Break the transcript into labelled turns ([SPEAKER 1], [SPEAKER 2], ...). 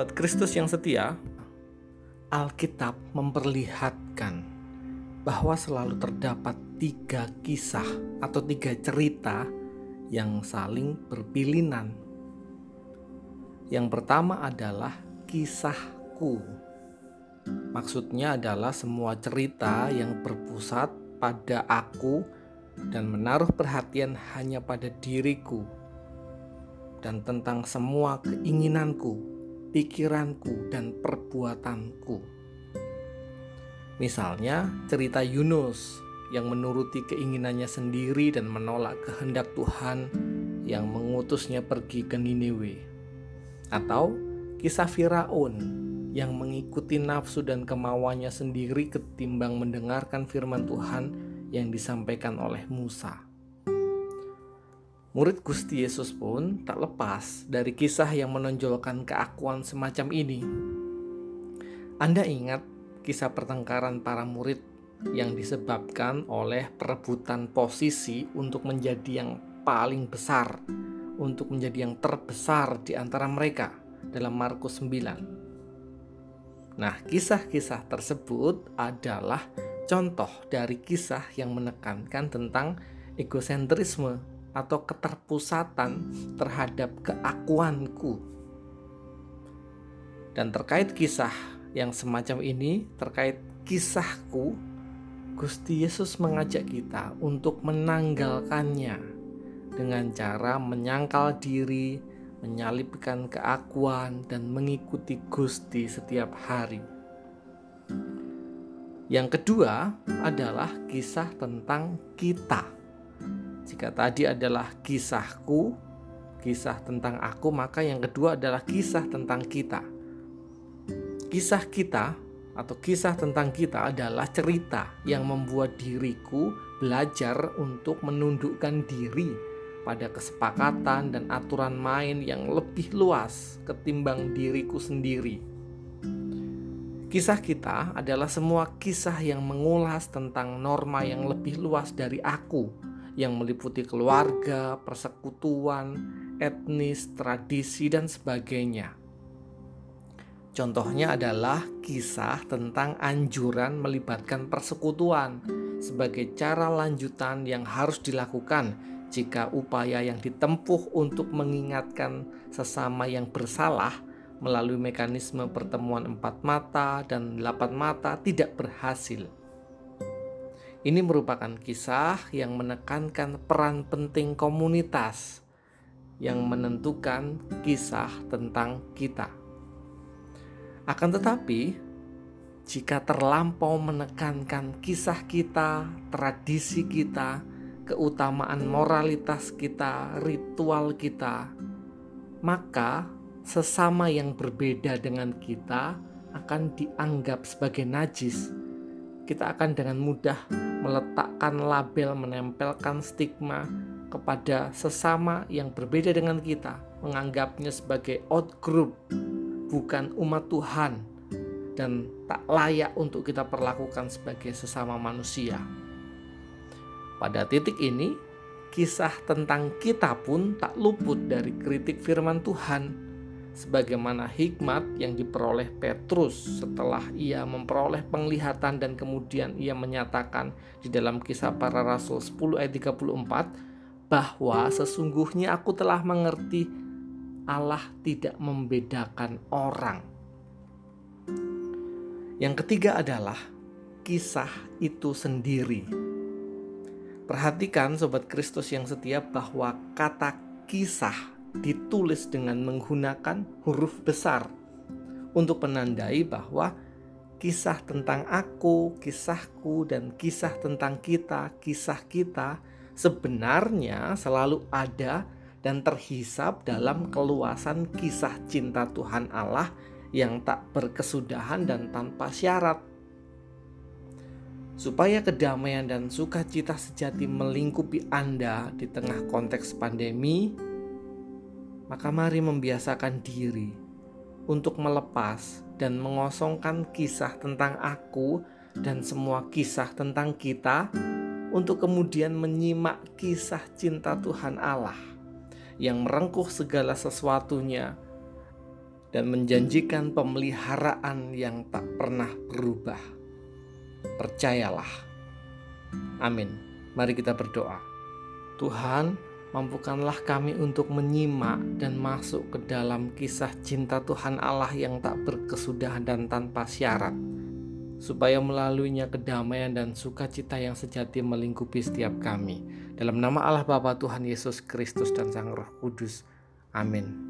[SPEAKER 1] Sobat Kristus yang setia, Alkitab memperlihatkan bahwa selalu terdapat tiga kisah atau tiga cerita yang saling berpilinan. Yang pertama adalah kisahku. Maksudnya adalah semua cerita yang berpusat pada aku dan menaruh perhatian hanya pada diriku dan tentang semua keinginanku, pikiranku, dan perbuatanku. Misalnya, cerita Yunus yang menuruti keinginannya sendiri dan menolak kehendak Tuhan yang mengutusnya pergi ke Niniwe. Atau kisah Firaun yang mengikuti nafsu dan kemauannya sendiri ketimbang mendengarkan firman Tuhan yang disampaikan oleh Musa. Murid Gusti Yesus pun tak lepas dari kisah yang menonjolkan keakuan semacam ini. Anda ingat kisah pertengkaran para murid yang disebabkan oleh perebutan posisi untuk menjadi yang paling besar, untuk menjadi yang terbesar di antara mereka dalam Markus 9. Nah, kisah-kisah tersebut adalah contoh dari kisah yang menekankan tentang egosentrisme atau keterpusatan terhadap keakuanku. Dan terkait kisah yang semacam ini, terkait kisahku, Gusti Yesus mengajak kita untuk menanggalkannya dengan cara menyangkal diri, menyalipkan keakuan, dan mengikuti Gusti setiap hari. Yang kedua adalah kisah tentang kita. Jika tadi adalah kisahku, kisah tentang aku, maka yang kedua adalah kisah tentang kita. Kisah kita atau kisah tentang kita adalah cerita yang membuat diriku belajar untuk menundukkan diri pada kesepakatan dan aturan main yang lebih luas ketimbang diriku sendiri. Kisah kita adalah semua kisah yang mengulas tentang norma yang lebih luas dari aku, yang meliputi keluarga, persekutuan, etnis, tradisi, dan sebagainya. Contohnya adalah kisah tentang anjuran melibatkan persekutuan sebagai cara lanjutan yang harus dilakukan jika upaya yang ditempuh untuk mengingatkan sesama yang bersalah melalui mekanisme pertemuan empat mata dan delapan mata tidak berhasil. Ini merupakan kisah yang menekankan peran penting komunitas yang menentukan kisah tentang kita. Akan tetapi, jika terlampau menekankan kisah kita, tradisi kita, keutamaan moralitas kita, ritual kita, maka sesama yang berbeda dengan kita akan dianggap sebagai najis. Kita akan dengan mudah meletakkan label, menempelkan stigma kepada sesama yang berbeda dengan kita, menganggapnya sebagai out group, bukan umat Tuhan dan tak layak untuk kita perlakukan sebagai sesama manusia. Pada titik ini, kisah tentang kita pun tak luput dari kritik firman Tuhan sebagaimana hikmat yang diperoleh Petrus setelah ia memperoleh penglihatan dan kemudian ia menyatakan di dalam kisah para rasul 10 ayat 34 bahwa sesungguhnya aku telah mengerti Allah tidak membedakan orang. Yang ketiga adalah kisah itu sendiri. Perhatikan sobat Kristus yang setia bahwa kata kisah ditulis dengan menggunakan huruf besar untuk menandai bahwa kisah tentang aku, kisahku, dan kisah tentang kita, kisah kita sebenarnya selalu ada dan terhisap dalam keluasan kisah cinta Tuhan Allah yang tak berkesudahan dan tanpa syarat. Supaya kedamaian dan sukacita sejati melingkupi Anda di tengah konteks pandemi, maka mari membiasakan diri untuk melepas dan mengosongkan kisah tentang aku dan semua kisah tentang kita untuk kemudian menyimak kisah cinta Tuhan Allah yang merengkuh segala sesuatunya dan menjanjikan pemeliharaan yang tak pernah berubah. Percayalah. Amin. Mari kita berdoa. Tuhan, mampukanlah kami untuk menyimak dan masuk ke dalam kisah cinta Tuhan Allah yang tak berkesudahan dan tanpa syarat, supaya melaluinya kedamaian dan sukacita yang sejati melingkupi setiap kami. Dalam nama Allah Bapa Tuhan Yesus Kristus dan Sang Roh Kudus. Amin.